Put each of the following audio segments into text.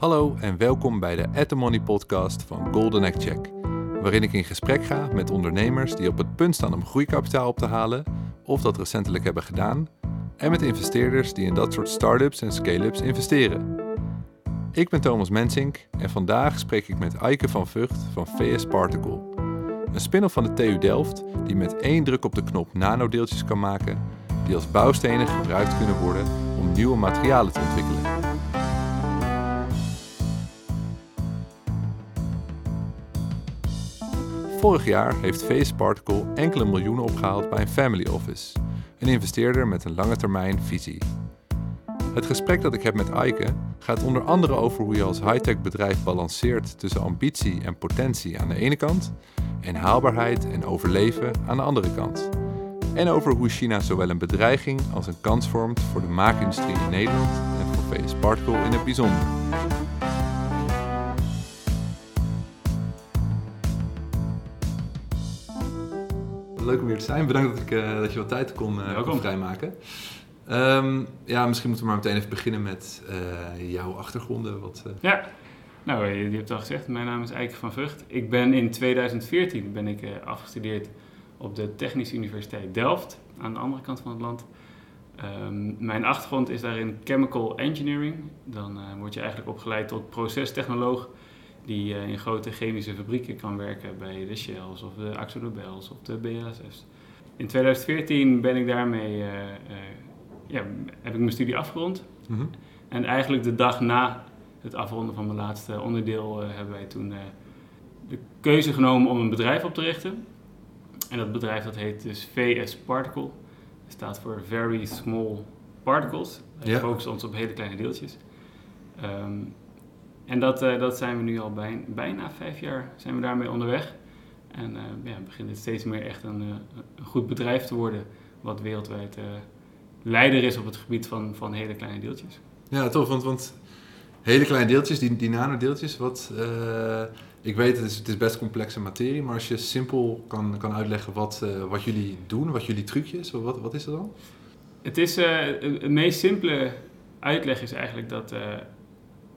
Hallo en welkom bij de At the Money podcast van Golden Egg Check, waarin ik in gesprek ga met ondernemers die op het punt staan om groeikapitaal op te halen of dat recentelijk hebben gedaan, en met investeerders die in dat soort start-ups en scale-ups investeren. Ik ben Thomas Mensink en vandaag spreek ik met Eike van Vught van VS Particle. Een spin-off van de TU Delft die met één druk op de knop nanodeeltjes kan maken die als bouwstenen gebruikt kunnen worden om nieuwe materialen te ontwikkelen. Vorig jaar heeft VS Particle enkele miljoenen opgehaald bij een family office, een investeerder met een lange termijn visie. Het gesprek dat ik heb met Eike gaat onder andere over hoe je als high-tech bedrijf balanceert tussen ambitie en potentie aan de ene kant en haalbaarheid en overleven aan de andere kant. En over hoe China zowel een bedreiging als een kans vormt voor de maakindustrie in Nederland en voor VS Particle in het bijzonder. Leuk om hier te zijn. Bedankt dat, ik, uh, dat je wat tijd kon, kon vrijmaken. Um, ja, misschien moeten we maar meteen even beginnen met uh, jouw achtergronden. Wat, Ja, nou, je, je, hebt al gezegd, mijn naam is Eike van Vught. Ik ben in 2014 ben ik, afgestudeerd op de Technische Universiteit Delft, aan de andere kant van het land. Um, mijn achtergrond is daarin chemical engineering. Dan uh, word je eigenlijk opgeleid tot procestechnoloog die uh, in grote chemische fabrieken kan werken bij de Shells of de Axo Nobels of de BASF's. In 2014 ben ik daarmee, uh, ja, heb ik mijn studie afgerond. Mm -hmm. En eigenlijk de dag na het afronden van mijn laatste onderdeel hebben wij toen de keuze genomen om een bedrijf op te richten. En dat bedrijf dat heet dus VS Particle. Dat staat voor Very Small Particles. We ja. focussen ons op hele kleine deeltjes. Um, en dat, uh, dat zijn we nu al bij, bijna vijf jaar zijn we daarmee onderweg. En uh, ja, begint het steeds meer echt een, uh, een, goed bedrijf te worden. Wat wereldwijd leider is op het gebied van, van hele kleine deeltjes. Ja, tof. Want, want hele kleine deeltjes, die, die nanodeeltjes, wat ik weet, het is, het is best complexe materie, maar als je simpel kan, kan uitleggen wat, uh, wat jullie doen, wat jullie trucje is, wat, wat is dat dan? Het is, uh, het meest simpele uitleg is eigenlijk dat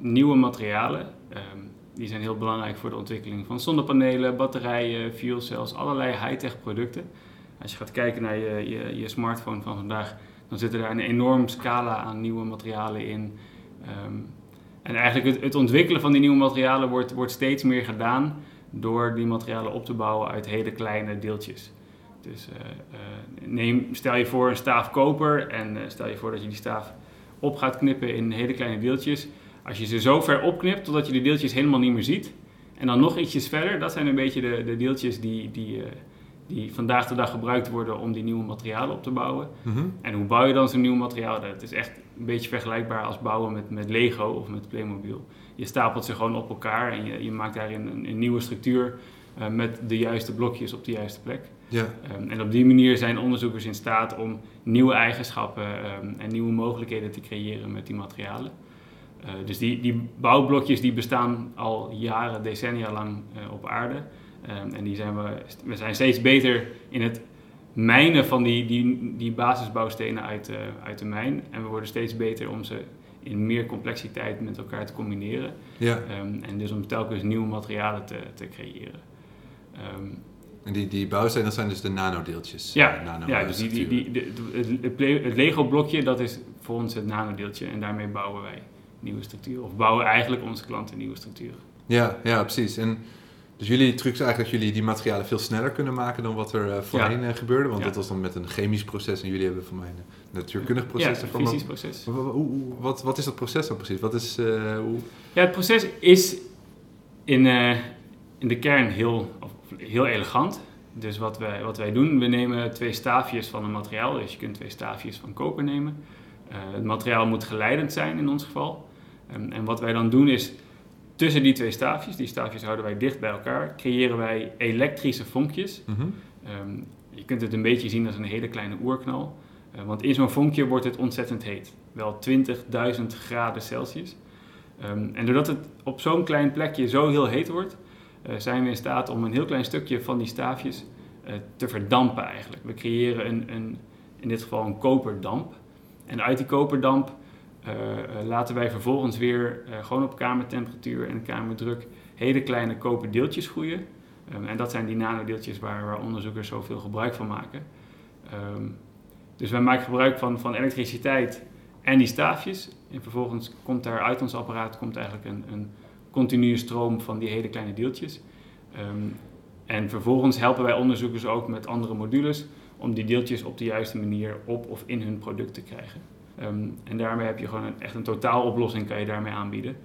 nieuwe materialen, um, die zijn heel belangrijk voor de ontwikkeling van zonnepanelen, batterijen, fuel cells, allerlei high-tech producten. Als je gaat kijken naar je, je, je, smartphone van vandaag, dan zit er daar een enorm scala aan nieuwe materialen in. Um, en eigenlijk het, het, ontwikkelen van die nieuwe materialen wordt, wordt steeds meer gedaan door die materialen op te bouwen uit hele kleine deeltjes. Dus uh, uh, neem, stel je voor een staaf koper en uh, stel je voor dat je die staaf op gaat knippen in hele kleine deeltjes. Als je ze zo ver opknipt totdat je de deeltjes helemaal niet meer ziet en dan nog ietsjes verder, dat zijn een beetje de, de deeltjes die, die, die vandaag de dag gebruikt worden om die nieuwe materialen op te bouwen. Mm -hmm. En hoe bouw je dan zo'n nieuw materiaal? Dat is echt een beetje vergelijkbaar als bouwen met, met Lego of met Playmobil. Je stapelt ze gewoon op elkaar en je, je maakt daarin een, een nieuwe structuur uh, met de juiste blokjes op de juiste plek. Ja. Um, en op die manier zijn onderzoekers in staat om nieuwe eigenschappen um, en nieuwe mogelijkheden te creëren met die materialen. Uh, dus die, die bouwblokjes die bestaan al jaren, decennia lang uh, op aarde. Um, en die zijn we, we zijn steeds beter in het mijnen van die, die, die basisbouwstenen uit, uh, uit de mijn. En we worden steeds beter om ze in meer complexiteit met elkaar te combineren. Ja. Um, en dus om telkens nieuwe materialen te, te creëren. Um, en die, die bouwstenen, dat zijn dus de nanodeeltjes? Ja, nano ja dus die, die, die, de, het, het Lego-blokje, dat is voor ons het nanodeeltje. En daarmee bouwen wij nieuwe structuren. Of bouwen eigenlijk onze klanten nieuwe structuren. Ja, ja precies. En dus jullie truc is eigenlijk dat jullie die materialen veel sneller kunnen maken dan wat er uh, voorheen ja. uh, gebeurde. Want ja. dat was dan met een chemisch proces en jullie hebben voor mij een natuurkundig proces. Ja, een fysisch proces. Wat, hoe, wat, wat, is dat proces dan precies? Wat is, uh, hoe... Ja, het proces is in, in de kern heel, heel elegant. Dus wat wij, wat wij doen, we nemen twee staafjes van een materiaal. Dus je kunt twee staafjes van koper nemen. het materiaal moet geleidend zijn in ons geval. Um, en wat wij dan doen is tussen die twee staafjes, die staafjes houden wij dicht bij elkaar, creëren wij elektrische vonkjes. Mhm. Mm -hmm. um, je kunt het een beetje zien als een hele kleine oerknal. Uh, want in zo'n vonkje wordt het ontzettend heet. Wel 20.000 graden Celsius. Um, en doordat het op zo'n klein plekje zo heel heet wordt, uh, zijn we in staat om een heel klein stukje van die staafjes uh, te verdampen eigenlijk. We creëren een, een, in dit geval een koperdamp. En uit die koperdamp laten wij vervolgens weer gewoon op kamertemperatuur en kamerdruk hele kleine koper deeltjes groeien. Ehm, en dat zijn die nanodeeltjes waar, waar onderzoekers zoveel gebruik van maken. Ehm, dus wij maken gebruik van, van elektriciteit en die staafjes. En vervolgens komt daar uit ons apparaat komt eigenlijk een, een continue stroom van die hele kleine deeltjes. Ehm, en vervolgens helpen wij onderzoekers ook met andere modules om die deeltjes op de juiste manier op of in hun product te krijgen. En daarmee heb je gewoon echt een totaaloplossing kan je daarmee aanbieden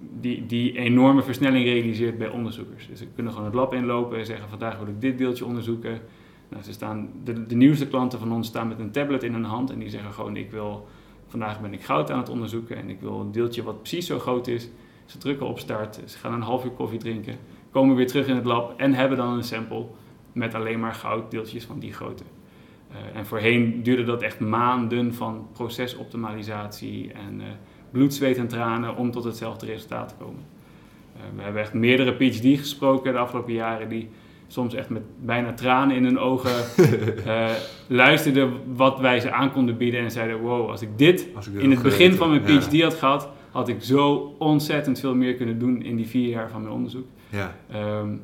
die, die enorme versnelling realiseert bij onderzoekers. Dus ze kunnen gewoon het lab inlopen en zeggen: vandaag wil ik dit deeltje onderzoeken. Nou, ze staan, de, de nieuwste klanten van ons staan met een tablet in hun hand en die zeggen gewoon: ik wil, vandaag ben ik goud aan het onderzoeken en ik wil een deeltje wat precies zo groot is. Ze drukken op start, ze gaan een half uur koffie drinken, komen weer terug in het lab en hebben dan een sample met alleen maar gouddeeltjes van die grootte. Uh, en voorheen duurde dat echt maanden van procesoptimalisatie en uh, bloed, zweet en tranen om tot hetzelfde resultaat te komen. Uh, we hebben echt meerdere PhD gesproken de afgelopen jaren die soms echt met bijna tranen in hun ogen luisterden wat wij ze aan konden bieden en zeiden wow, als ik dit, in het begin van mijn PhD had gehad, had ik zo ontzettend veel meer kunnen doen in die vier jaar van mijn onderzoek. Ja. Um,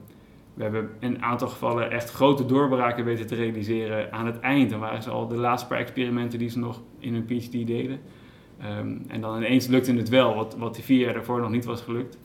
we hebben in een aantal gevallen echt grote doorbraken weten te realiseren aan het eind. Dan waren ze al de laatste paar experimenten die ze nog in hun PhD deden. Um, en dan ineens lukte het wel, wat, wat die vier jaar daarvoor nog niet was gelukt.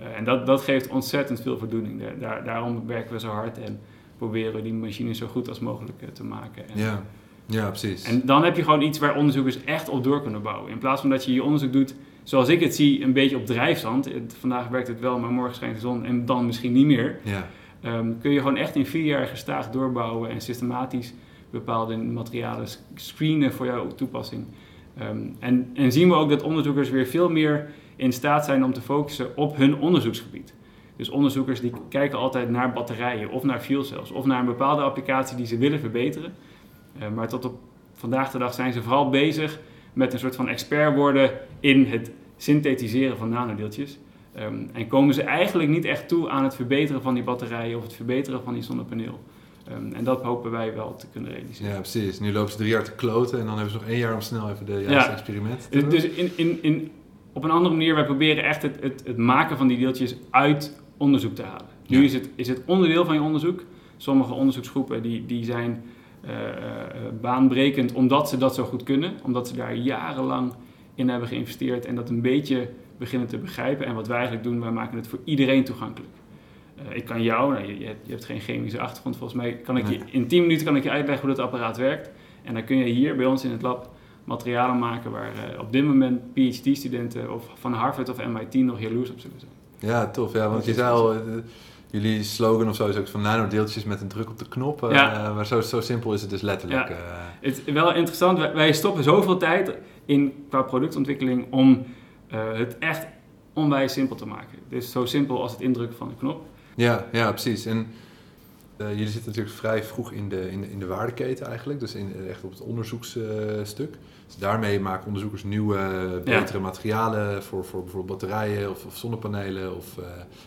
Uh, en dat, dat geeft ontzettend veel voldoening. Daar, daarom werken we zo hard en proberen we die machine zo goed als mogelijk uh, te maken. En, ja. ja, precies. En dan heb je gewoon iets waar onderzoekers echt op door kunnen bouwen. In plaats van dat je je onderzoek doet, zoals ik het zie, een beetje op drijfzand. vandaag werkt het wel, maar morgen schijnt de zon en dan misschien niet meer. Ja. Um, kun je gewoon echt in vier jaar gestaag doorbouwen en systematisch bepaalde materialen screenen voor jouw toepassing. Um, en, en zien we ook dat onderzoekers weer veel meer in staat zijn om te focussen op hun onderzoeksgebied. Dus onderzoekers die kijken altijd naar batterijen of naar fuel cells of naar een bepaalde applicatie die ze willen verbeteren. Uh, maar tot op vandaag de dag zijn ze vooral bezig met een soort van expert worden in het synthetiseren van nanodeeltjes. Um, en komen ze eigenlijk niet echt toe aan het verbeteren van die batterijen of het verbeteren van die zonnepaneel. Um, en dat hopen wij wel te kunnen realiseren. Ja, precies. Nu lopen ze drie jaar te kloten en dan hebben ze nog één jaar om snel even de juiste ja. experimenten te doen. Dus in, in, in, op een andere manier, wij proberen echt het, het, het maken van die deeltjes uit onderzoek te halen. Nu is, het, is het onderdeel van je onderzoek. Sommige onderzoeksgroepen die, die zijn uh, uh, baanbrekend omdat ze dat zo goed kunnen. Omdat ze daar jarenlang in hebben geïnvesteerd en dat een beetje beginnen te begrijpen. En wat wij eigenlijk doen, wij maken het voor iedereen toegankelijk. Uh, ik kan jou, nou, je, je, hebt geen chemische achtergrond volgens mij, kan ik je, in 10 minuten kan ik je uitleggen hoe dat apparaat werkt. En dan kun je hier bij ons in het lab materialen maken waar uh, op dit moment PhD-studenten of van Harvard of MIT nog jaloers op zullen zijn. Ja, tof. Ja, want je zei al, uh, jullie slogan of zo is ook van nanodeeltjes met een druk op de knop. Ja. maar zo, zo simpel is het dus letterlijk. Ja. Het is wel interessant, wij, wij, stoppen zoveel tijd in qua productontwikkeling om het echt onwijs simpel te maken. Dus zo simpel als het indrukken van een knop. Ja, ja precies. En uh, jullie zitten natuurlijk vrij vroeg in de, in, de, in de waardeketen eigenlijk, dus in, echt op het onderzoeksstuk. dus daarmee maken onderzoekers nieuwe, betere materialen voor, voor bijvoorbeeld batterijen of, of zonnepanelen of, uh,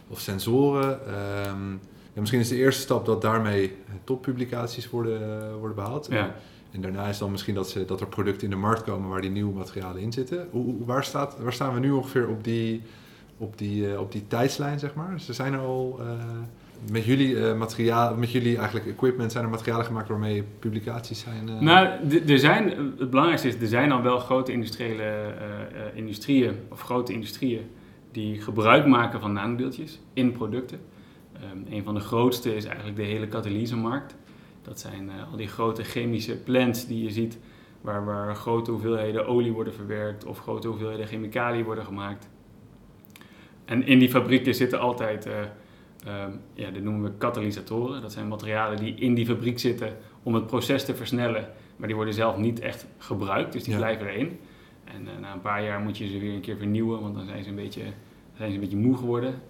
of sensoren. Um, ja, misschien is de eerste stap dat daarmee toppublicaties worden, worden behaald. Ja. En daarna is dan misschien dat, ze, dat er producten in de markt komen waar die nieuwe materialen in zitten. Hoe, waar, staat, waar staan we nu ongeveer op die, op die, uh, op die tijdslijn, zeg maar? Er zijn er al uh, met jullie uh, materiaal, met jullie eigenlijk equipment, zijn er materialen gemaakt waarmee publicaties zijn? Nou, er zijn, het belangrijkste is, er zijn al wel grote industriële industrieën of grote industrieën die gebruik maken van nanodeeltjes in producten. Um, een van de grootste is eigenlijk de hele katalysemarkt. Dat zijn al die grote chemische plants die je ziet, waar, waar grote hoeveelheden olie worden verwerkt of grote hoeveelheden chemicaliën worden gemaakt. En in die fabrieken zitten altijd, uh, uh, ja, dat noemen we katalysatoren. Dat zijn materialen die in die fabriek zitten om het proces te versnellen. Maar die worden zelf niet echt gebruikt, dus die blijven erin. En uh, na een paar jaar moet je ze weer een keer vernieuwen, want dan zijn ze een beetje, zijn ze een beetje moe geworden.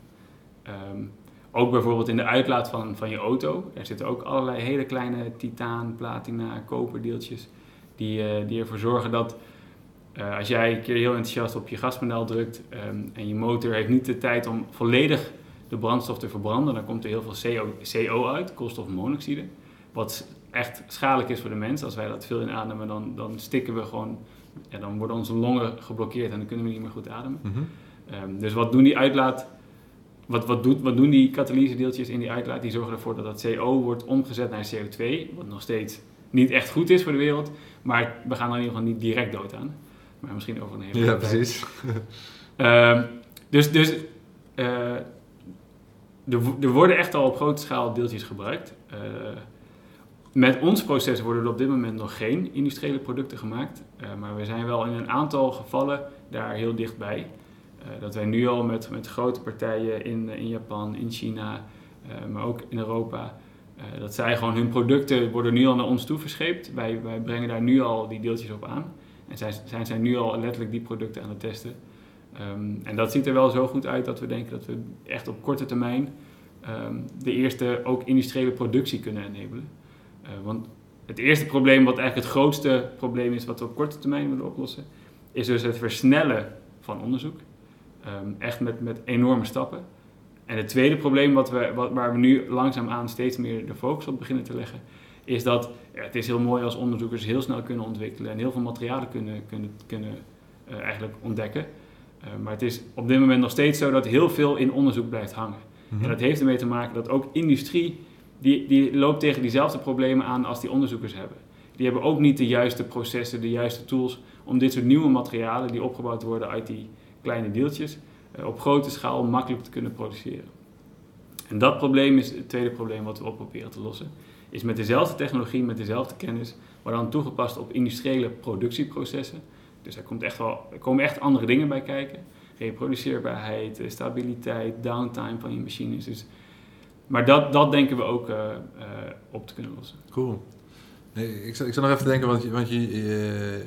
Um, ook bijvoorbeeld in de uitlaat van, van je auto. Er zitten ook allerlei hele kleine titaan, platina, koperdeeltjes die, die ervoor zorgen dat uh, als jij een keer heel enthousiast op je gaspedaal drukt um, en je motor heeft niet de tijd om volledig de brandstof te verbranden, dan komt er heel veel CO, CO uit, koolstofmonoxide. Wat echt schadelijk is voor de mens. Als wij dat veel inademen, dan, dan stikken we gewoon ja, dan worden onze longen geblokkeerd en dan kunnen we niet meer goed ademen. Mhm. Ehm, dus wat doen die uitlaat, wat, wat, doet, wat doen die katalyse deeltjes in die uitlaat? Die zorgen ervoor dat dat CO wordt omgezet naar CO2, wat nog steeds niet echt goed is voor de wereld, maar we gaan er in ieder geval niet direct dood aan. Maar misschien over een hele Ja, precies. Ehm, dus dus eh, er, er worden echt al op grote schaal deeltjes gebruikt. Eh, met ons proces worden er op dit moment nog geen industriële producten gemaakt. Eh, maar we zijn wel in een aantal gevallen daar heel dichtbij. Eh dat wij nu al met, met grote partijen in, in Japan, in China, eh, maar ook in Europa... eh, dat zij gewoon hun producten worden nu al naar ons toe verscheept. Wij, wij brengen daar nu al die deeltjes op aan. En zij, zijn zij nu al letterlijk die producten aan het testen. Ehm, en dat ziet er wel zo goed uit dat we denken dat we echt op korte termijn ehm, de eerste ook industriële productie kunnen enabelen. Eh, want het eerste probleem, wat eigenlijk het grootste probleem is wat we op korte termijn willen oplossen, is dus het versnellen van onderzoek. Ehm, echt met, met enorme stappen. En het tweede probleem wat we, wat, waar we nu langzaamaan steeds meer de focus op beginnen te leggen, is dat ja, het is heel mooi als onderzoekers heel snel kunnen ontwikkelen en heel veel materialen kunnen, kunnen, kunnen eh, eigenlijk ontdekken. Uh, maar het is op dit moment nog steeds zo dat heel veel in onderzoek blijft hangen. Mhm. En dat heeft ermee te maken dat ook industrie, die, die loopt tegen diezelfde problemen aan als die onderzoekers hebben. Die hebben ook niet de juiste processen, de juiste tools om dit soort nieuwe materialen die opgebouwd worden uit die kleine deeltjes, uh, op grote schaal makkelijk te kunnen produceren. En dat probleem is het tweede probleem wat we op proberen te lossen. Is met dezelfde technologie, met dezelfde kennis, maar dan toegepast op industriële productieprocessen. Dus er, komt echt wel, er komen echt andere dingen bij kijken. Reproduceerbaarheid, eh, stabiliteit, downtime van je machines. Dus, maar dat, dat denken we ook uh, op te kunnen lossen. Cool. Nee, ik, zal, ik nog even denken, want je, want je,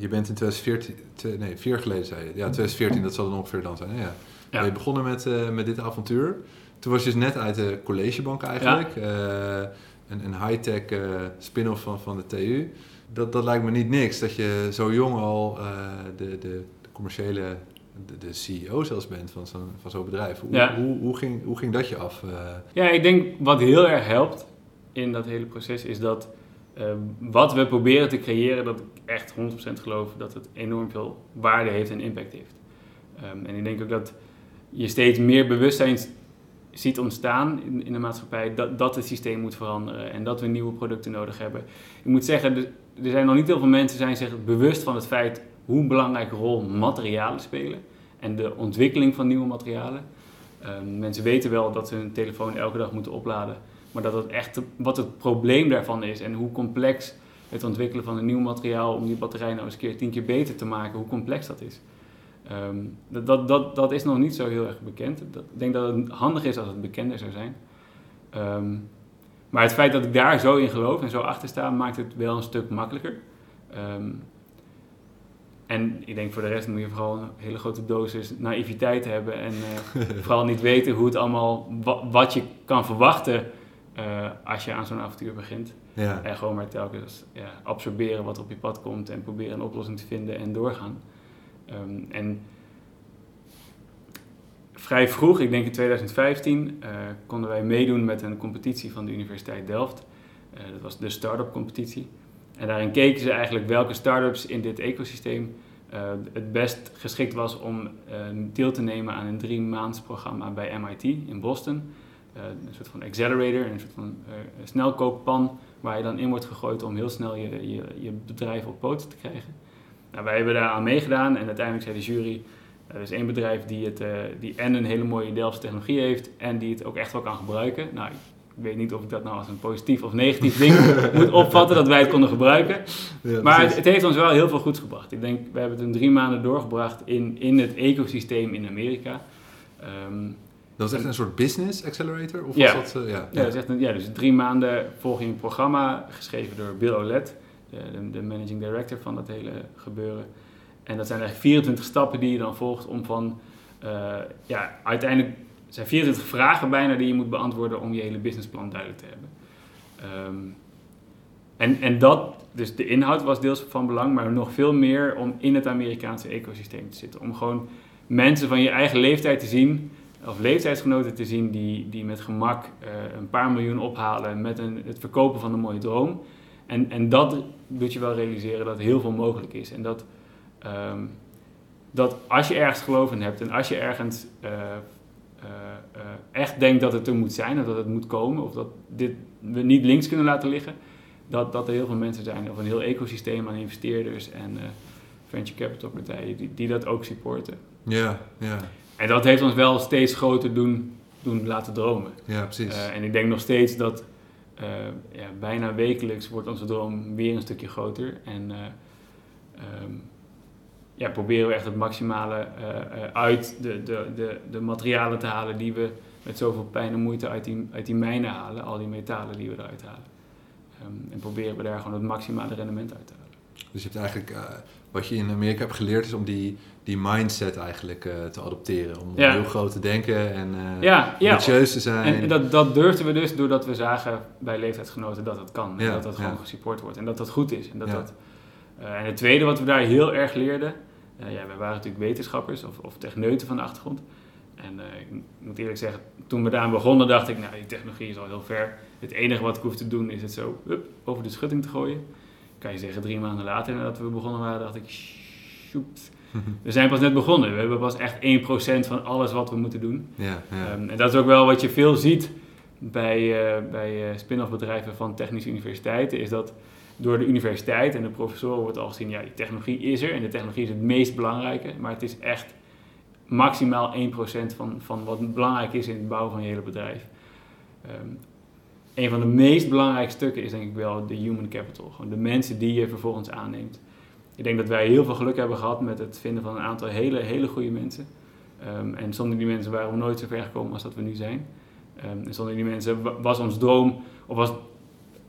je bent in 2014, nee, vier jaar geleden zei je. Ja, 2014, dat zal dan ongeveer dan zijn. Ja. ja. Je begonnen met, uh, met dit avontuur. Toen was je dus net uit de collegebank eigenlijk. Ja. Uh, een, een high-tech uh, spin-off van, van de TU. Dat, dat lijkt me niet niks, dat je zo jong al de, de, de, commerciële, de, de, CEO zelfs bent van zo'n van zo'n bedrijf. Hoe, ja. hoe, hoe, ging, hoe ging dat je af? Ja, ik denk wat heel erg helpt in dat hele proces is dat uh, wat we proberen te creëren, dat ik echt 100% geloof dat het enorm veel waarde heeft en impact heeft. Um, en ik denk ook dat je steeds meer bewustzijn ziet ontstaan in, de maatschappij dat, dat het systeem moet veranderen en dat we nieuwe producten nodig hebben. Ik moet zeggen, er, er zijn nog niet heel veel mensen zijn zich bewust van het feit hoe een belangrijke rol materialen spelen en de ontwikkeling van nieuwe materialen. Um, mensen weten wel dat ze hun telefoon elke dag moeten opladen, maar dat het echt wat het probleem daarvan is en hoe complex het ontwikkelen van een nieuw materiaal om die batterij nou eens een keer tien keer beter te maken, hoe complex dat is. Um, dat, dat, dat, dat is nog niet zo heel erg bekend. Dat, ik denk dat het handig is als het bekender zou zijn. Um, maar het feit dat ik daar zo in geloof en zo achter sta, maakt het wel een stuk makkelijker. Um, en ik denk voor de rest moet je vooral een hele grote dosis naïviteit hebben en uh, vooral niet weten hoe het allemaal, wa wat je kan verwachten uh, als je aan zo'n avontuur begint. Ja. En gewoon maar telkens ja, absorberen wat op je pad komt en proberen een oplossing te vinden en doorgaan. Um, en vrij vroeg, ik denk in 2015, uh, konden wij meedoen met een competitie van de Universiteit Delft. Uh, dat was de start-up competitie. En daarin keken ze eigenlijk welke start-ups in dit ecosysteem het best geschikt was om deel te nemen aan een drie maands programma bij MIT in Boston. Een soort van accelerator, een soort van snelkookpan waar je dan in wordt gegooid om heel snel je, je, je bedrijf op poten te krijgen. Nou, wij hebben daar aan meegedaan en uiteindelijk zei de jury, er is één bedrijf die, het, uh, die en een hele mooie Delftse technologie heeft en die het ook echt wel kan gebruiken. Nou, ik weet niet of ik dat nou als een positief of negatief ding moet opvatten dat wij het konden gebruiken. Ja, maar het, het, heeft ons wel heel veel goeds gebracht. Ik denk, we hebben het een drie maanden doorgebracht in, in het ecosysteem in Amerika. Um, dat was echt een soort business accelerator? Of ja. was dat, uh, ja, ja. ja, dat is echt een, ja, dus drie maanden volg je een programma geschreven door Bill Olet, de, de, de managing director van dat hele gebeuren. En dat zijn eigenlijk 24 stappen die je dan volgt om van, uh, ja, uiteindelijk zijn 24 vragen bijna die je moet beantwoorden om je hele businessplan duidelijk te hebben. Um, en, en dat, dus de inhoud was deels van belang, maar nog veel meer om in het Amerikaanse ecosysteem te zitten. Om gewoon mensen van je eigen leeftijd te zien, of leeftijdsgenoten te zien die, die met gemak uh, een paar miljoen ophalen met een, het verkopen van een mooie droom. En, en dat doet je wel realiseren dat heel veel mogelijk is. En dat, ehm, dat als je ergens geloof in hebt en als je ergens uh, uh, echt denkt dat het er moet zijn, of dat het moet komen, of dat dit, we niet links kunnen laten liggen, dat, dat er heel veel mensen zijn, of een heel ecosysteem aan investeerders en venture capital partijen die, die dat ook supporten. Ja, ja. En dat heeft ons wel steeds groter doen, doen laten dromen. Ja, precies. Uh, en ik denk nog steeds dat uh, ja, bijna wekelijks wordt onze droom weer een stukje groter. En uh, um, ja, proberen we echt het maximale uit de, de, de, de materialen te halen die we met zoveel pijn en moeite uit die, uit die mijnen halen. Al die metalen die we eruit halen. Um, en proberen we daar gewoon het maximale rendement uit te halen. Dus je hebt eigenlijk wat je in Amerika hebt geleerd is om die, die mindset eigenlijk uh, te adopteren. Om Ja. heel groot te denken en uh, Ja, ja. ambitieus te zijn. En dat, dat durfden we dus doordat we zagen bij leeftijdsgenoten dat dat kan. En dat dat gewoon gesupport wordt. En dat dat goed is. En, dat Ja. dat, eh, en het tweede wat we daar heel erg leerden. eh, ja, wij waren natuurlijk wetenschappers of, of techneuten van de achtergrond. En eh, ik moet eerlijk zeggen, toen we daar begonnen dacht ik, nou die technologie is al heel ver. Het enige wat ik hoef te doen is het zo hup, over de schutting te gooien. Kan je zeggen, drie maanden later nadat we begonnen waren, dacht ik, shoot. We zijn pas net begonnen. We hebben pas echt 1% van alles wat we moeten doen. ja, ja. Ehm, en dat is ook wel wat je veel ziet bij, eh, bij eh, spin-off bedrijven van technische universiteiten, is dat door de universiteit en de professoren wordt al gezien, ja, die technologie is er en de technologie is het meest belangrijke, maar het is echt maximaal 1% van, van wat belangrijk is in het bouwen van je hele bedrijf. Ehm, een van de meest belangrijke stukken is denk ik wel de human capital, gewoon de mensen die je vervolgens aanneemt. Ik denk dat wij heel veel geluk hebben gehad met het vinden van een aantal hele, hele goede mensen. Ehm, en zonder die mensen waren we nooit zo ver gekomen als dat we nu zijn. Ehm, en zonder die mensen wa- was ons droom, of was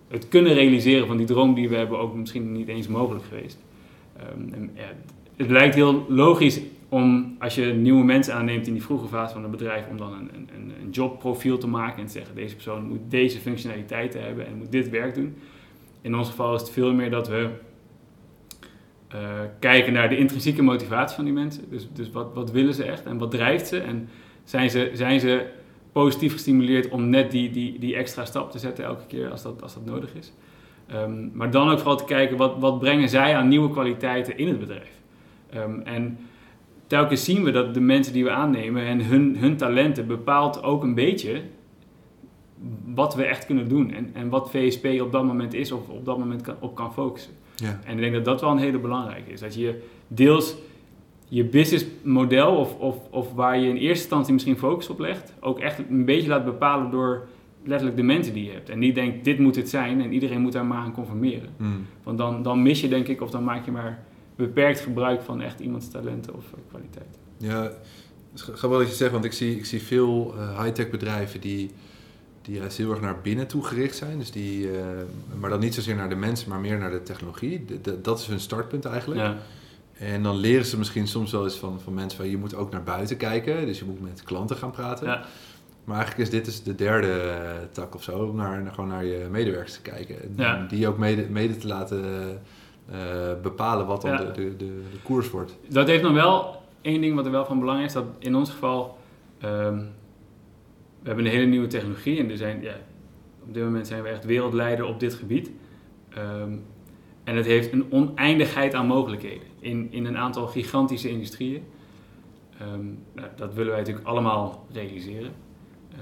het kunnen realiseren van die droom die we hebben ook misschien niet eens mogelijk geweest. Ehm, het lijkt heel logisch om, als je nieuwe mensen aanneemt in die vroege fase van een bedrijf, om dan een, een, een- een jobprofiel te maken en te zeggen, deze persoon moet deze functionaliteiten hebben en moet dit werk doen. In ons geval is het veel meer dat we eh, kijken naar de intrinsieke motivatie van die mensen. Dus, dus wat, wat willen ze echt en wat drijft ze? En zijn ze, zijn ze positief gestimuleerd om net die, die, die extra stap te zetten elke keer als dat, als dat nodig is? Ehm, maar dan ook vooral te kijken wat, wat brengen zij aan nieuwe kwaliteiten in het bedrijf. Ehm, en telkens zien we dat de mensen die we aannemen en hun, hun talenten bepaalt ook een beetje wat we echt kunnen doen en, en wat VSP op dat moment is of op dat moment kan, op kan focussen. ja. En ik denk dat dat wel een hele belangrijke is. Dat je deels je businessmodel of, of, of waar je in eerste instantie misschien focus op legt, ook echt een beetje laat bepalen door letterlijk de mensen die je hebt. En niet denkt, dit moet het zijn en iedereen moet daar maar aan conformeren. Mm. Want dan, dan mis je denk ik, of dan maak je maar beperkt gebruik van echt iemands talenten of eh, kwaliteit. Ja, grappig dat je zegt, want ik zie, ik zie veel eh, high-tech bedrijven die, die juist heel erg naar binnen toe gericht zijn. Dus die, eh, maar dan niet zozeer naar de mensen, maar meer naar de technologie. De- de- dat is hun startpunt eigenlijk. Ja, En dan leren ze misschien soms wel eens van, van mensen van je moet ook naar buiten kijken. Dus je moet met klanten gaan praten. ja, Maar eigenlijk is dit dus de derde tak of zo, om naar, gewoon naar je medewerkers te kijken. En Ja. die ook mede, mede te laten bepalen wat dan Ja. de, de, de, de koers wordt. dat heeft nog wel één ding wat er wel van belang is. Dat in ons geval, ehm, we hebben een hele nieuwe technologie en er zijn, ja, op dit moment zijn we echt wereldleider op dit gebied. Ehm, en het heeft een oneindigheid aan mogelijkheden in, in een aantal gigantische industrieën. Ehm, nou, dat willen wij natuurlijk allemaal realiseren. Eh,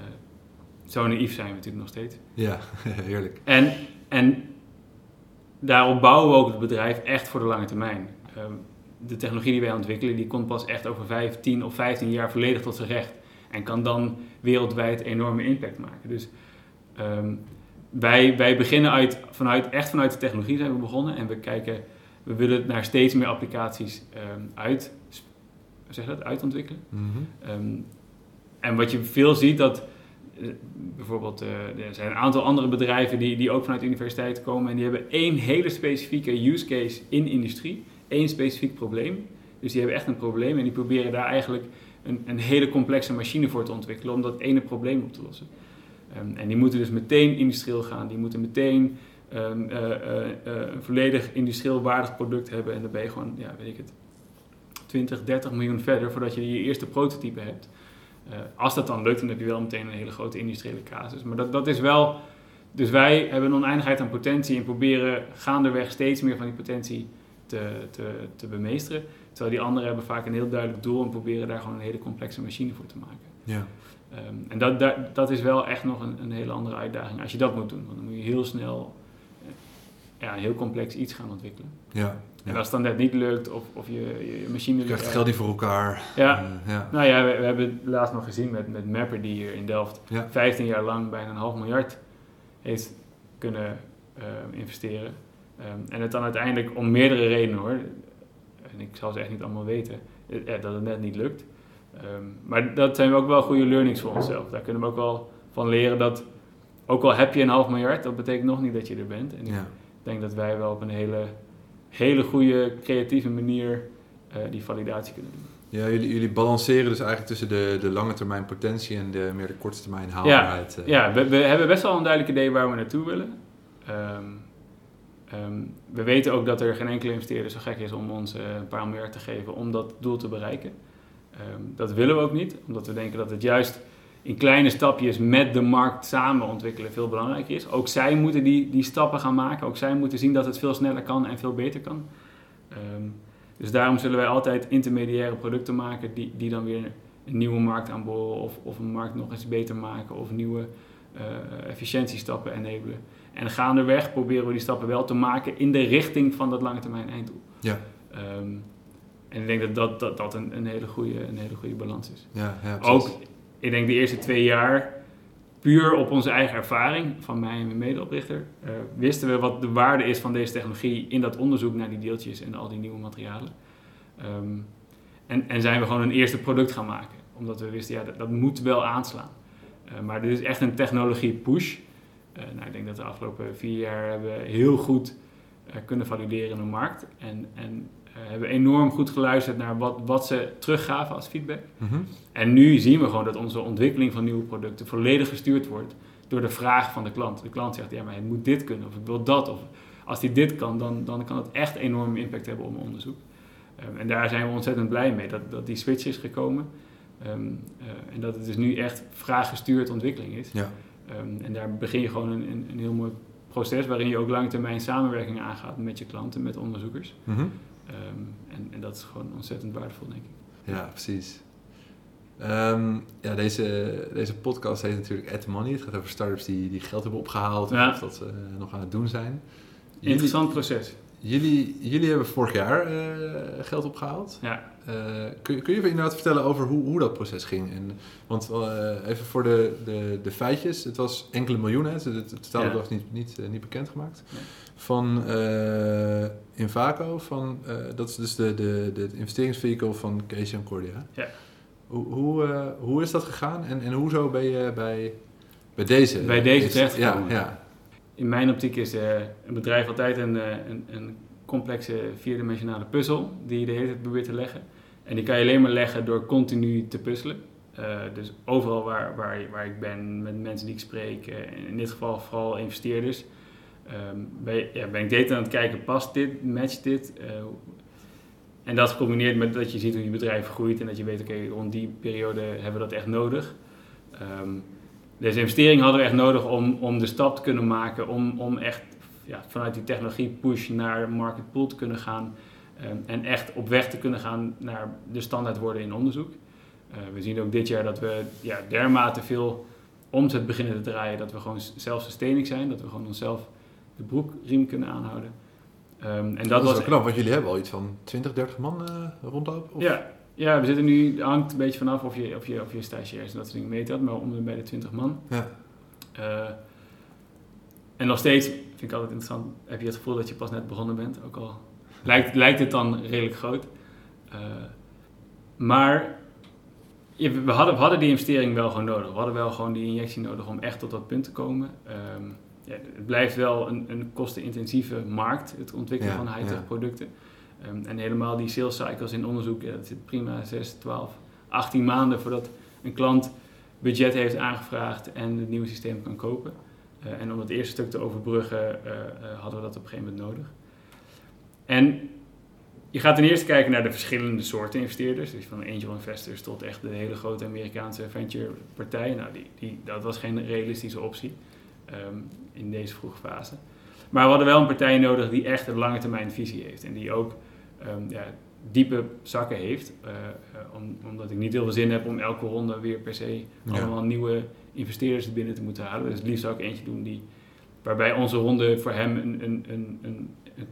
zo naïef zijn we natuurlijk nog steeds. Ja, heerlijk. En, en daarop bouwen we ook het bedrijf echt voor de lange termijn. Ehm, de technologie die wij ontwikkelen, die komt pas echt over 5, 10 of 15 jaar volledig tot zijn recht. En kan dan wereldwijd enorme impact maken. Dus ehm, wij, wij beginnen uit, vanuit, echt vanuit de technologie zijn we begonnen. En we kijken, we willen naar steeds meer applicaties ehm, uit, zeg dat, uitontwikkelen. Ehm, en wat je veel ziet, dat bijvoorbeeld eh, er zijn een aantal andere bedrijven die, die ook vanuit de universiteit komen en die hebben één hele specifieke use case in industrie, één specifiek probleem. Dus die hebben echt een probleem en die proberen daar eigenlijk een, een hele complexe machine voor te ontwikkelen om dat ene probleem op te lossen. Ehm, en die moeten dus meteen industrieel gaan, die moeten meteen ehm, eh, eh, eh, een volledig industrieel waardig product hebben en dan ben je gewoon, ja, weet ik het, 20, 30 miljoen verder voordat je je eerste prototype hebt. Eh, als dat dan lukt, dan heb je wel meteen een hele grote industriële casus. Maar dat, dat is wel Dus wij hebben een oneindigheid aan potentie en proberen gaandeweg steeds meer van die potentie te, te, te bemeesteren. Terwijl die anderen hebben vaak een heel duidelijk doel en proberen daar gewoon een hele complexe machine voor te maken. Ja. Ehm, en dat, dat, dat is wel echt nog een, een hele andere uitdaging als je dat moet doen. Want dan moet je heel snel eh, ja, een heel complex iets gaan ontwikkelen. Ja. En als het dan net niet lukt of, of je, je machine... Je krijgt het geld niet voor elkaar. Ja. Eh, ja. Nou ja, we, we hebben het laatst nog gezien met, met Mapper die hier in Delft Ja. 15 jaar lang bijna een half miljard heeft kunnen eh, investeren. Ehm, en het dan uiteindelijk om meerdere redenen hoor, en ik zal ze echt niet allemaal weten, eh, dat het net niet lukt. Ehm, maar dat zijn ook wel goede learnings voor onszelf. Daar kunnen we ook wel van leren dat, ook al heb je een half miljard, dat betekent nog niet dat je er bent. En ik denk dat wij wel op een hele, hele goede, creatieve manier eh, die validatie kunnen doen. Ja, jullie, jullie balanceren dus eigenlijk tussen de, de lange termijn potentie en de meer de korte termijn haalbaarheid. eh. Ja, we, we hebben best wel een duidelijk idee waar we naartoe willen. Ehm, ehm, we weten ook dat er geen enkele investeerder zo gek is om ons eh, een paar miljard te geven om dat doel te bereiken. Ehm, dat willen we ook niet, omdat we denken dat het juist in kleine stapjes met de markt samen ontwikkelen veel belangrijker is. Ook zij moeten die, die stappen gaan maken, ook zij moeten zien dat het veel sneller kan en veel beter kan. Ehm, dus daarom zullen wij altijd intermediaire producten maken die, die dan weer een nieuwe markt aanboren of, of een markt nog eens beter maken of nieuwe eh, efficiëntiestappen enabelen. En gaandeweg proberen we die stappen wel te maken in de richting van dat lange termijn einddoel. Ja. Ehm, en ik denk dat dat, dat, dat een, een, hele goede, een hele goede balans is. Ja, ja. Ook, ik denk de eerste twee jaar, puur op onze eigen ervaring van mij en mijn medeoprichter, eh, wisten we wat de waarde is van deze technologie in dat onderzoek naar die deeltjes en al die nieuwe materialen. Ehm, en, en zijn we gewoon een eerste product gaan maken, omdat we wisten, ja, dat, dat moet wel aanslaan. Eh, maar dit is echt een technologie push. Eh, nou, ik denk dat we de afgelopen vier jaar hebben heel goed kunnen valideren in de markt. En, en hebben enorm goed geluisterd naar wat, wat ze teruggaven als feedback. Mhm. En nu zien we gewoon dat onze ontwikkeling van nieuwe producten volledig gestuurd wordt door de vraag van de klant. De klant zegt, ja, maar het moet dit kunnen of ik wil dat. Of als hij dit kan, dan, dan kan het echt enorm impact hebben op mijn onderzoek. Um, en daar zijn we ontzettend blij mee, dat, dat die switch is gekomen. Um, uh, en dat het dus nu echt vraaggestuurd ontwikkeling is. Ja. Um, en daar begin je gewoon een, een, een, heel mooi proces waarin je ook lange termijn samenwerking aangaat met je klanten, met onderzoekers. Mm -hmm. En, en dat is gewoon ontzettend waardevol, denk ik. Ja, precies. Um, ja, deze, deze podcast heet natuurlijk At Money. Het gaat over startups die, die geld hebben opgehaald ja. of dat ze uh, nog aan het doen zijn. Interessant proces. Jullie, jullie hebben vorig jaar uh, geld opgehaald. Ja. Uh, kun, kun je inderdaad vertellen over hoe, hoe dat proces ging? En, want even voor de, de, de feitjes. Het was enkele miljoenen. Het, het totale ja. was niet, niet, niet bekendgemaakt. Nee. Van Invaco. Van, dat is dus de, de, de investeringsvehicle van en Cordia. Ja. Hoe, hoe, hoe is dat gegaan en, en hoezo ben je bij, bij deze? Bij deze terechtgekomen? Ja, ja. In mijn optiek is uh, een bedrijf altijd een, een, een, complexe vierdimensionale puzzel die je de hele tijd probeert te leggen. En die kan je alleen maar leggen door continu te puzzelen. Uh, dus overal waar, waar, waar ik ben, met mensen die ik spreek, in dit geval vooral investeerders, um, ben, ja, ik dit aan het kijken, past dit, matcht dit? En dat gecombineerd met dat je ziet hoe je bedrijf groeit en dat je weet, oké, rond die periode hebben we dat echt nodig. Um, deze investering hadden we echt nodig om, om de stap te kunnen maken, om, om echt ja, vanuit die technologie push naar market pool te kunnen gaan um, en echt op weg te kunnen gaan naar de standaard worden in onderzoek. Uh, we zien ook dit jaar dat we ja, dermate veel omzet beginnen te draaien dat we gewoon zelfsustaining zijn, dat we gewoon onszelf de broekriem kunnen aanhouden. Um, en dat, dat was wel knap, want jullie hebben al iets van 20, 30 man uh, rondlopen? Of? Ja, ja, we zitten nu, hangt een beetje vanaf of je, of je, of je stagiairs en dat soort dingen mee had, maar om de bij de 20 man. Ja. Uh, en nog steeds, vind ik altijd interessant, heb je het gevoel dat je pas net begonnen bent, ook al lijkt, lijkt het dan redelijk groot. Uh, maar ja, we, hadden, we hadden die investering wel gewoon nodig. We hadden wel gewoon die injectie nodig om echt tot dat punt te komen. Um, ja, het blijft wel een, een kostenintensieve markt, het ontwikkelen Ja, van high-tech ja. Um, en helemaal die sales cycles in onderzoek, ja, dat zit prima 6, 12, 18 maanden voordat een klant budget heeft aangevraagd en het nieuwe systeem kan kopen. Uh, en om het eerste stuk te overbruggen uh, hadden we dat op een gegeven moment nodig. En je gaat ten eerste kijken naar de verschillende soorten investeerders. Dus van angel investors tot echt de hele grote Amerikaanse venture partijen. Nou, die, die, dat was geen realistische optie. ehm, in deze vroege fase. Maar we hadden wel een partij nodig die echt een lange termijn visie heeft. En die ook ehm, ja, diepe zakken heeft. Uh, om, omdat ik niet heel veel zin heb om elke ronde weer per se allemaal nieuwe investeerders binnen te moeten halen. Dus het liefst zou ik eentje doen die, waarbij onze ronde voor hem een, een, een, een,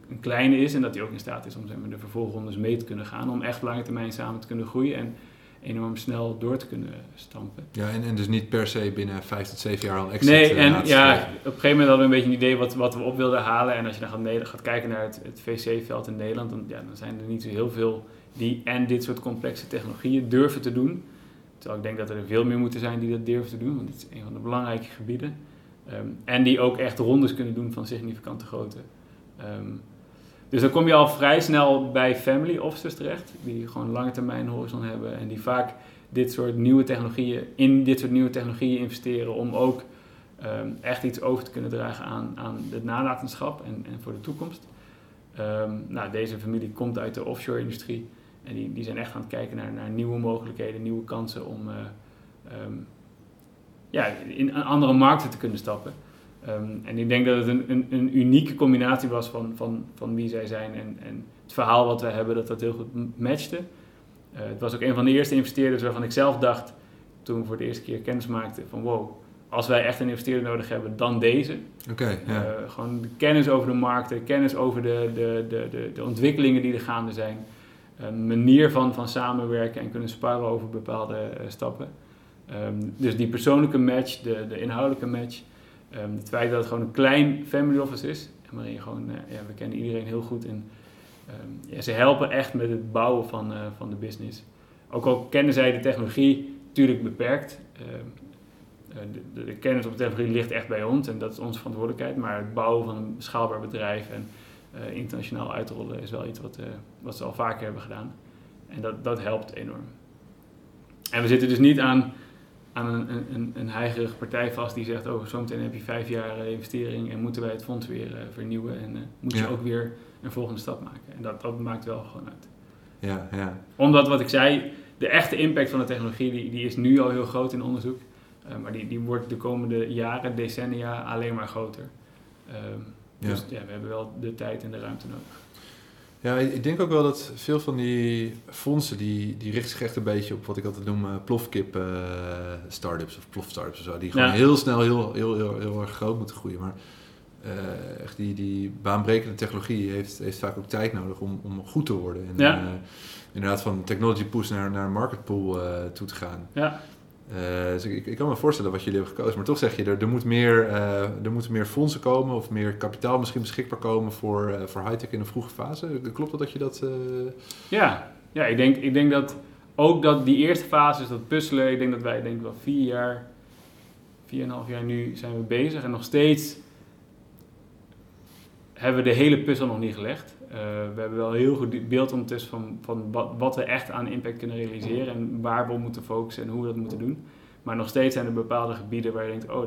een kleine is. En dat hij ook in staat is om zeg maar, de vervolgrondes mee te kunnen gaan. Om echt lange termijn samen te kunnen groeien. En enorm snel door te kunnen stampen. Ja, en, en dus niet per se binnen vijf tot zeven jaar al exit Nee, en ja, op een gegeven moment hadden we een beetje een idee wat, wat we op wilden halen. En als je dan gaat, gaat kijken naar het, het VC-veld in Nederland, dan, ja, dan zijn er niet zo heel veel die en dit soort complexe technologieën durven te doen. Terwijl ik denk dat er veel meer moeten zijn die dat durven te doen, want het is een van de belangrijke gebieden. Ehm, en die ook echt rondes kunnen doen van significante grootte. Ehm, dus dan kom je al vrij snel bij family officers terecht, die gewoon lange termijn horizon hebben en die vaak dit soort nieuwe technologieën, in dit soort nieuwe technologieën investeren om ook ehm, echt iets over te kunnen dragen aan, aan het nalatenschap en, en voor de toekomst. nou, deze familie komt uit de offshore industrie. En die, die zijn echt aan het kijken naar, naar nieuwe mogelijkheden, nieuwe kansen om uh, um, ja, in andere markten te kunnen stappen. Um, en ik denk dat het een, een, een, unieke combinatie was van, van, van wie zij zijn en, en het verhaal wat we hebben, dat dat heel goed matchte. Uh, het was ook een van de eerste investeerders waarvan ik zelf dacht, toen we voor de eerste keer kennis maakten, van wow, als wij echt een investeerder nodig hebben, dan deze. Oké. uh, gewoon de kennis over de markten, kennis over de, de, de, de, de ontwikkelingen die er gaande zijn een manier van, van samenwerken en kunnen sparren over bepaalde uh, stappen. Um, dus die persoonlijke match, de, de inhoudelijke match, um, het feit dat het gewoon een klein family office is, waarin je gewoon, uh, ja, we kennen iedereen heel goed en um, ja, ze helpen echt met het bouwen van, uh, van de business. Ook al kennen zij de technologie natuurlijk beperkt. De, de, de, kennis op de technologie ligt echt bij ons en dat is onze verantwoordelijkheid, maar het bouwen van een schaalbaar bedrijf en internationaal uitrollen is wel iets wat, wat ze al vaker hebben gedaan. En dat, dat helpt enorm. En we zitten dus niet aan, aan een, een, een heigerige partij vast die zegt: Oh, zometeen heb je vijf jaar uh, investering en moeten wij het fonds weer vernieuwen. En moet je ja. ook weer een volgende stap maken. En dat, dat maakt wel gewoon uit. Ja, ja. Omdat wat ik zei, de echte impact van de technologie die, die is nu al heel groot in onderzoek. maar die, die wordt de komende jaren, decennia alleen maar groter. Um, ja. Dus ja, we hebben wel de tijd en de ruimte nodig. Ja, ik denk ook wel dat veel van die fondsen, die, die richten zich echt een beetje op wat ik altijd noem uh, plofkip uh, startups of plof startups of zo. Die gewoon ja. heel snel heel, heel, heel, heel, erg groot moeten groeien. Maar uh, echt die, die baanbrekende technologie heeft, heeft vaak ook tijd nodig om, om goed te worden. En ja. inderdaad van technology push naar, naar market pool toe te gaan. Ja. Uh, dus ik, kan me voorstellen wat jullie hebben gekozen. Maar toch zeg je, er, er, moet meer, uh, er moeten meer fondsen komen of meer kapitaal misschien beschikbaar komen voor, uh, voor high-tech in een vroege fase. Klopt dat dat je dat... Ja, ja ik, denk, ik denk dat ook dat die eerste fase is dat puzzelen. Ik denk dat wij denk wel vier jaar, vier en een half jaar nu zijn we bezig. En nog steeds hebben we de hele puzzel nog niet gelegd. We hebben wel een heel goed beeld ondertussen van, van wat, wat we echt aan impact kunnen realiseren en waar we op moeten focussen en hoe we dat moeten doen. Maar nog steeds zijn er bepaalde gebieden waar je denkt, oh,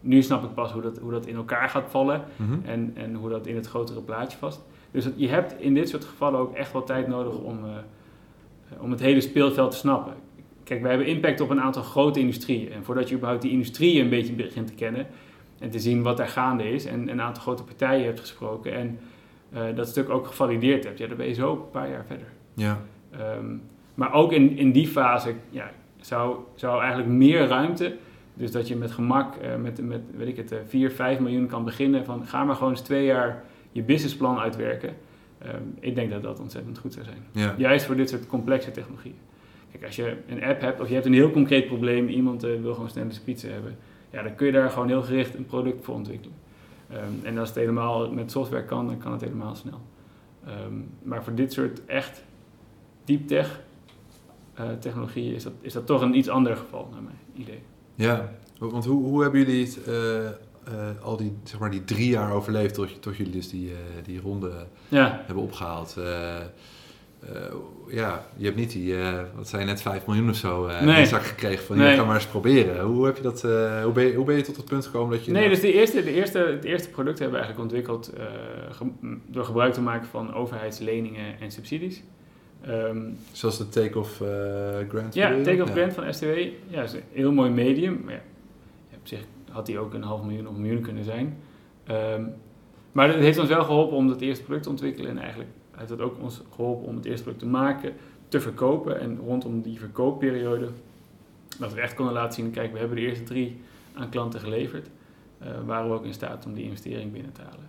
nu snap ik pas hoe dat, hoe dat in elkaar gaat vallen Mhm. en, en hoe dat in het grotere plaatje vast. Dus je hebt in dit soort gevallen ook echt wel tijd nodig om, eh, om het hele speelveld te snappen. Kijk, wij hebben impact op een aantal grote industrieën. En voordat je überhaupt die industrieën een beetje begint te kennen en te zien wat daar gaande is en een aantal grote partijen hebt gesproken en eh, dat stuk ook gevalideerd hebt, ja, dan ben je zo een paar jaar verder. Ja, Ehm, maar ook in, in die fase ja, zou, zou eigenlijk meer ruimte, dus dat je met gemak eh, met, met weet ik het, eh, 4, 5 miljoen kan beginnen van ga maar gewoon eens twee jaar je businessplan uitwerken. Ehm, ik denk dat dat ontzettend goed zou zijn. ja. Juist voor dit soort complexe technologieën. Kijk, als je een app hebt of je hebt een heel concreet probleem, iemand eh, wil gewoon snel een pizza hebben, ja, dan kun je daar gewoon heel gericht een product voor ontwikkelen. Ehm, en als het helemaal met software kan, dan kan het helemaal snel. Ehm, maar voor dit soort echt deep tech eh, technologieën is dat, is dat toch een iets ander geval, naar mijn idee. ja. Want hoe, hoe hebben jullie het, eh, eh, al die, zeg maar, die drie jaar overleefd tot, tot jullie dus die, die ronde Ja, hebben opgehaald? Eh, ja, je hebt niet die, eh, wat zei je net, 5 miljoen of zo eh, in je zak gekregen van, Nee. ga maar eens proberen. Hoe, heb je dat, hoe, ben je, hoe ben je tot het punt gekomen dat je... nee, dus de eerste, de eerste, het eerste product hebben we eigenlijk ontwikkeld ge- door gebruik te maken van overheidsleningen en subsidies. Ehm, Zoals de take-off grant? Ja? Take-off Ja. Grant van STW. Ja, is een heel mooi medium. Maar ja, op zich had die ook een half miljoen of een miljoen kunnen zijn. Ehm, maar het heeft ons wel geholpen om het eerste product te ontwikkelen. En eigenlijk heeft het ook ons geholpen om het eerste product te maken, te verkopen. En rondom die verkoopperiode, dat we echt konden laten zien, kijk, we hebben de eerste drie aan klanten geleverd. Uh, waren we ook in staat om die investering binnen te halen.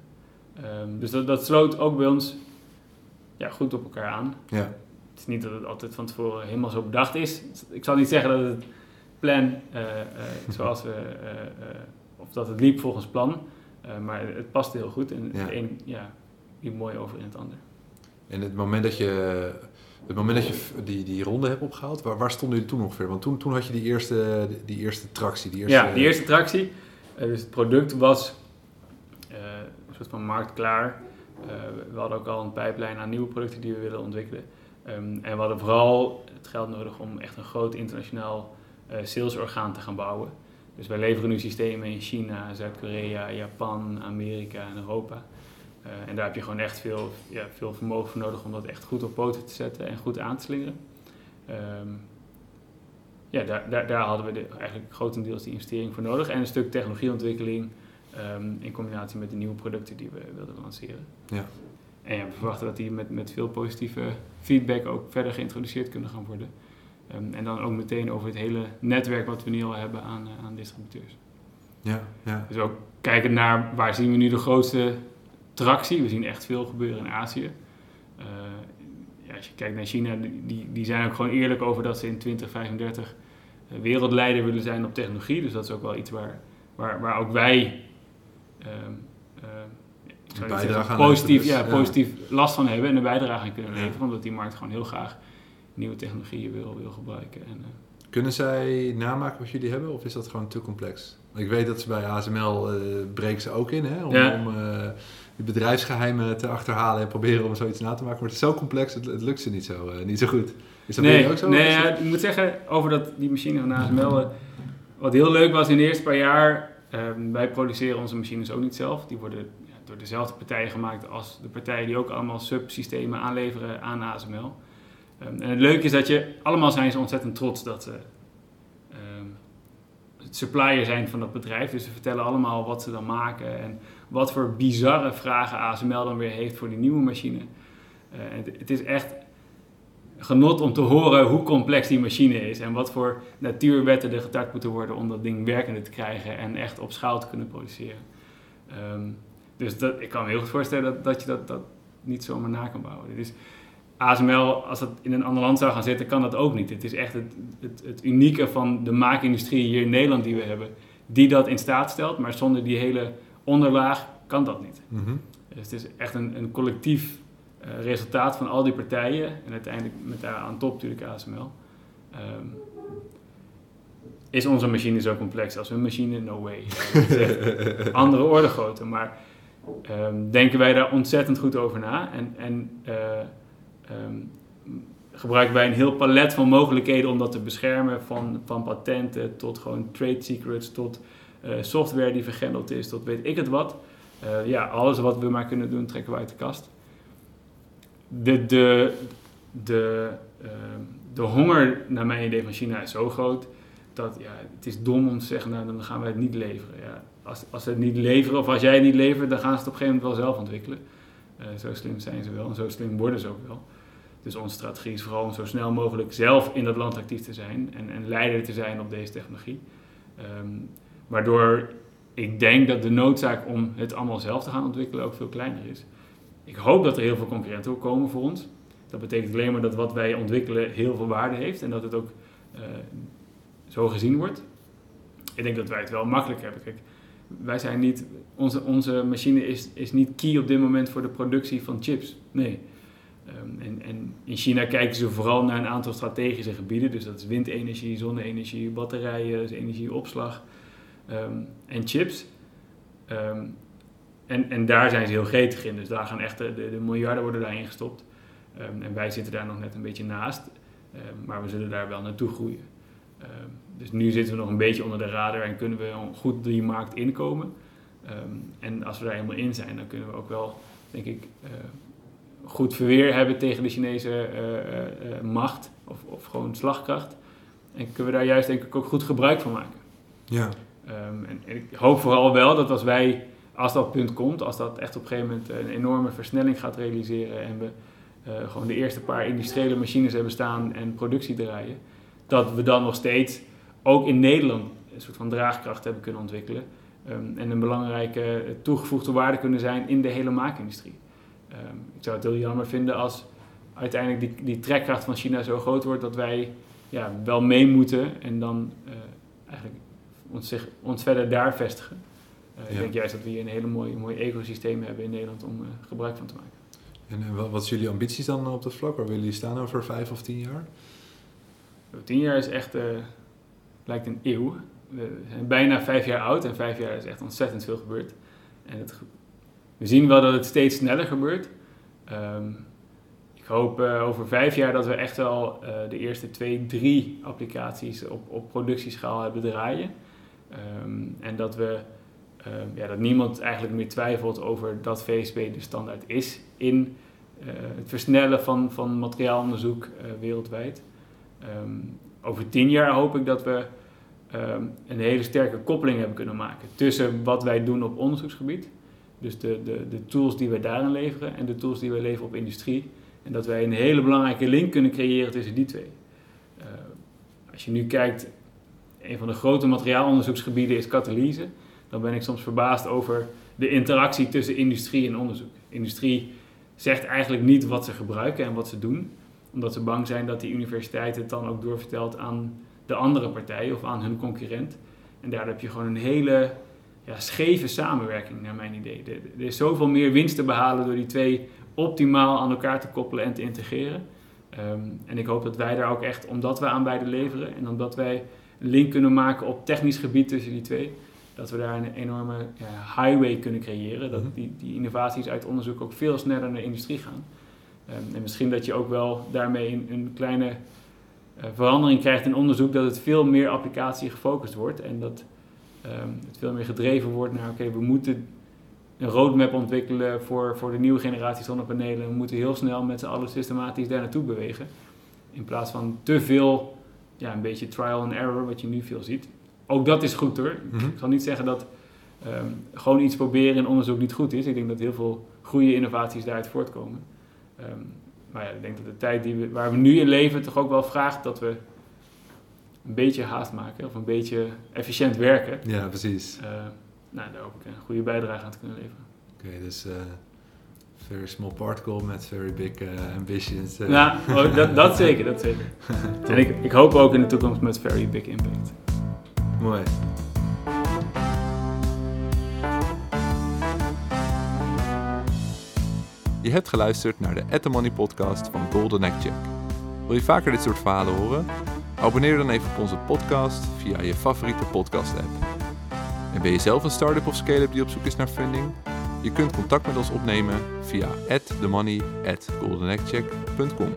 Ehm, dus dat, dat sloot ook bij ons ja, goed op elkaar aan. Ja. Het is niet dat het altijd van tevoren helemaal zo bedacht is. Ik zal niet zeggen dat het plan uh, zoals we, of dat het liep volgens plan. maar het paste heel goed en ja. de een ja, liep mooi over in het ander. En het moment dat je, het moment dat je die, die ronde hebt opgehaald, waar, waar stonden jullie toen ongeveer? Want toen, toen had je die eerste, die eerste tractie. Die eerste, ja, die eerste tractie. dus het product was een soort van marktklaar. Uh, we hadden ook al een pijplijn aan nieuwe producten die we willen ontwikkelen. Um, en we hadden vooral het geld nodig om echt een groot internationaal salesorgaan te gaan bouwen. Dus wij leveren nu systemen in China, Zuid-Korea, Japan, Amerika en Europa. Uh, en daar heb je gewoon echt veel, ja, veel vermogen voor nodig om dat echt goed op poten te zetten en goed aan te slingeren. Um, ja, daar, daar, daar, hadden we de, eigenlijk grotendeels die investering voor nodig. En een stuk technologieontwikkeling um, in combinatie met de nieuwe producten die we wilden lanceren. Ja. En ja, we verwachten dat die met, met veel positieve feedback ook verder geïntroduceerd kunnen gaan worden. Um, en dan ook meteen over het hele netwerk wat we nu al hebben aan, uh, aan distributeurs. Ja, ja. Dus ook kijken naar waar zien we nu de grootste tractie. We zien echt veel gebeuren in Azië. Uh, ja, als je kijkt naar China, die, die zijn ook gewoon eerlijk over dat ze in 2035 uh, wereldleider willen zijn op technologie. Dus dat is ook wel iets waar, waar, waar ook wij uh, positief, ja, positief last van hebben en een bijdrage aan kunnen leveren. Omdat die markt gewoon heel graag nieuwe technologieën wil, wil gebruiken. En, kunnen zij namaken wat jullie hebben of is dat gewoon te complex? Ik weet dat ze bij ASML uh, breken ze ook in hè, om, om de bedrijfsgeheimen te achterhalen en proberen om zoiets na te maken. Maar het is zo complex, het, het lukt ze niet zo, uh, niet zo goed. Is dat nee, ook zo? Nee, ja, ik moet zeggen over dat, die machine van ASML. wat heel leuk was in de eerste paar jaar, ehm, wij produceren onze machines ook niet zelf. Die worden ja, door dezelfde partijen gemaakt als de partijen die ook allemaal subsystemen aanleveren aan ASML. Um, en het leuke is dat je, allemaal zijn ze ontzettend trots dat ze supplier zijn van dat bedrijf. Dus ze vertellen allemaal wat ze dan maken en wat voor bizarre vragen ASML dan weer heeft voor die nieuwe machine. Uh, het, is echt genot om te horen hoe complex die machine is en wat voor natuurwetten er getart moeten worden om dat ding werkende te krijgen en echt op schaal te kunnen produceren. Um, dus dat, ik kan me heel goed voorstellen dat, dat je dat, dat niet zomaar na kan bouwen. Dus ASML, als dat in een ander land zou gaan zitten, kan dat ook niet. Het is echt het, het, het unieke van de maakindustrie hier in Nederland die we hebben, die dat in staat stelt. Maar zonder die hele onderlaag kan dat niet. Mm -hmm. Dus het is echt een, een collectief uh, resultaat van al die partijen. En uiteindelijk met daar aan top natuurlijk ASML. Um, is onze machine zo complex als hun machine? No way. andere orde grootte. Maar um, denken wij daar ontzettend goed over na. En, en uh, um, gebruiken wij een heel palet van mogelijkheden om dat te beschermen. Van, van patenten tot gewoon trade secrets, tot uh, software die vergrendeld is, tot weet ik het wat. Uh, ja, alles wat we maar kunnen doen, trekken we uit de kast. De, de, de, uh, de honger naar mijn idee van China is zo groot dat ja, het is dom om te zeggen, nou dan gaan wij het niet leveren. Ja, als, als ze het niet leveren of als jij het niet levert, dan gaan ze het op een gegeven moment wel zelf ontwikkelen. Uh, zo slim zijn ze wel en zo slim worden ze ook wel. Dus onze strategie is vooral om zo snel mogelijk zelf in dat land actief te zijn en, en leider te zijn op deze technologie. Um, waardoor ik denk dat de noodzaak om het allemaal zelf te gaan ontwikkelen ook veel kleiner is. Ik hoop dat er heel veel concurrenten komen voor ons. Dat betekent alleen maar dat wat wij ontwikkelen heel veel waarde heeft en dat het ook uh, zo gezien wordt. Ik denk dat wij het wel makkelijk hebben. Kijk, wij zijn niet, onze, onze machine is, is niet key op dit moment voor de productie van chips. Nee. Um, en, in China kijken ze vooral naar een aantal strategische gebieden. Dus dat is windenergie, zonne-energie, batterijen, dus energieopslag um, en chips. Um, en, en daar zijn ze heel gretig in. Dus daar gaan echt de, de, miljarden worden daarin gestopt. en wij zitten daar nog net een beetje naast. maar we zullen daar wel naartoe groeien. dus nu zitten we nog een beetje onder de radar en kunnen we goed die markt inkomen. en als we daar helemaal in zijn, dan kunnen we ook wel, denk ik, uh, goed verweer hebben tegen de Chinese uh, uh, macht of, of gewoon slagkracht. En kunnen we daar juist denk ik ook goed gebruik van maken. Ja. Ehm, en, en, ik hoop vooral wel dat als wij, als dat punt komt, als dat echt op een gegeven moment een enorme versnelling gaat realiseren en we uh, gewoon de eerste paar industriële machines hebben staan en productie draaien, dat we dan nog steeds ook in Nederland een soort van draagkracht hebben kunnen ontwikkelen. Um, en een belangrijke toegevoegde waarde kunnen zijn in de hele maakindustrie. Um, ik zou het heel jammer vinden als uiteindelijk die, die trekkracht van China zo groot wordt dat wij ja, wel mee moeten en dan uh, eigenlijk ons, zich, ons verder daar vestigen. Uh, ja. Ik denk juist dat we hier een hele mooie, mooi ecosysteem hebben in Nederland om uh, gebruik van te maken. En wat zijn jullie ambities dan op dat vlak? Waar willen jullie staan over vijf of tien jaar? Tien jaar is echt, lijkt een eeuw. We zijn bijna vijf jaar oud en vijf jaar is echt ontzettend veel gebeurd. En het, we zien wel dat het steeds sneller gebeurt. Um, ik hoop uh, over vijf jaar dat we echt wel uh, de eerste twee, drie applicaties op, op productieschaal hebben draaien. Um, en dat, we, um, ja, dat niemand eigenlijk meer twijfelt over dat VSP de standaard is in uh, het versnellen van, van materiaalonderzoek wereldwijd. over tien jaar hoop ik dat we een hele sterke koppeling hebben kunnen maken tussen wat wij doen op onderzoeksgebied, dus de, de, de tools die wij daarin leveren en de tools die wij leveren op industrie. En dat wij een hele belangrijke link kunnen creëren tussen die twee. Uh, als je nu kijkt, een van de grote materiaalonderzoeksgebieden is katalyse. Dan ben ik soms verbaasd over de interactie tussen industrie en onderzoek. Industrie zegt eigenlijk niet wat ze gebruiken en wat ze doen, omdat ze bang zijn dat die universiteit het dan ook doorvertelt aan de andere partij of aan hun concurrent. En daar heb je gewoon een hele ja, scheve samenwerking, naar mijn idee. Er, is zoveel meer winst te behalen door die twee optimaal aan elkaar te koppelen en te integreren. Um, en ik hoop dat wij daar ook echt, omdat we aan beide leveren en omdat wij een link kunnen maken op technisch gebied tussen die twee, dat we daar een enorme ja, highway kunnen creëren. Dat die, die, innovaties uit onderzoek ook veel sneller naar de industrie gaan. Um, en misschien dat je ook wel daarmee een, een kleine uh, verandering krijgt in onderzoek, dat het veel meer applicatie gefocust wordt en dat um, het veel meer gedreven wordt naar, oké, okay, we moeten een roadmap ontwikkelen voor, voor de nieuwe generatie zonnepanelen. We moeten heel snel met z'n allen systematisch daar naartoe bewegen. In plaats van te veel, ja, een beetje trial and error, wat je nu veel ziet. Ook dat is goed hoor. Mm -hmm. Ik zal niet zeggen dat um, gewoon iets proberen in onderzoek niet goed is. Ik denk dat heel veel goede innovaties daaruit voortkomen. Um, maar ja, ik denk dat de tijd die we, waar we nu in leven toch ook wel vraagt dat we een beetje haast maken of een beetje efficiënt werken. Ja, precies. Uh, nou, daar hoop ik een goede bijdrage aan te kunnen leveren. Oké, okay, dus uh, very small particle met very big uh, ambitions. Uh. Ja, oh, dat, dat zeker, dat zeker. en ik, ik hoop ook in de toekomst met very big impact. Mooi. Je hebt geluisterd naar de At The Money podcast van Golden Egg Check. Wil je vaker dit soort verhalen horen? Abonneer dan even op onze podcast via je favoriete podcast app. En ben je zelf een start-up of scale-up die op zoek is naar funding? Je kunt contact met ons opnemen via @themoney@goldenegcheck.com.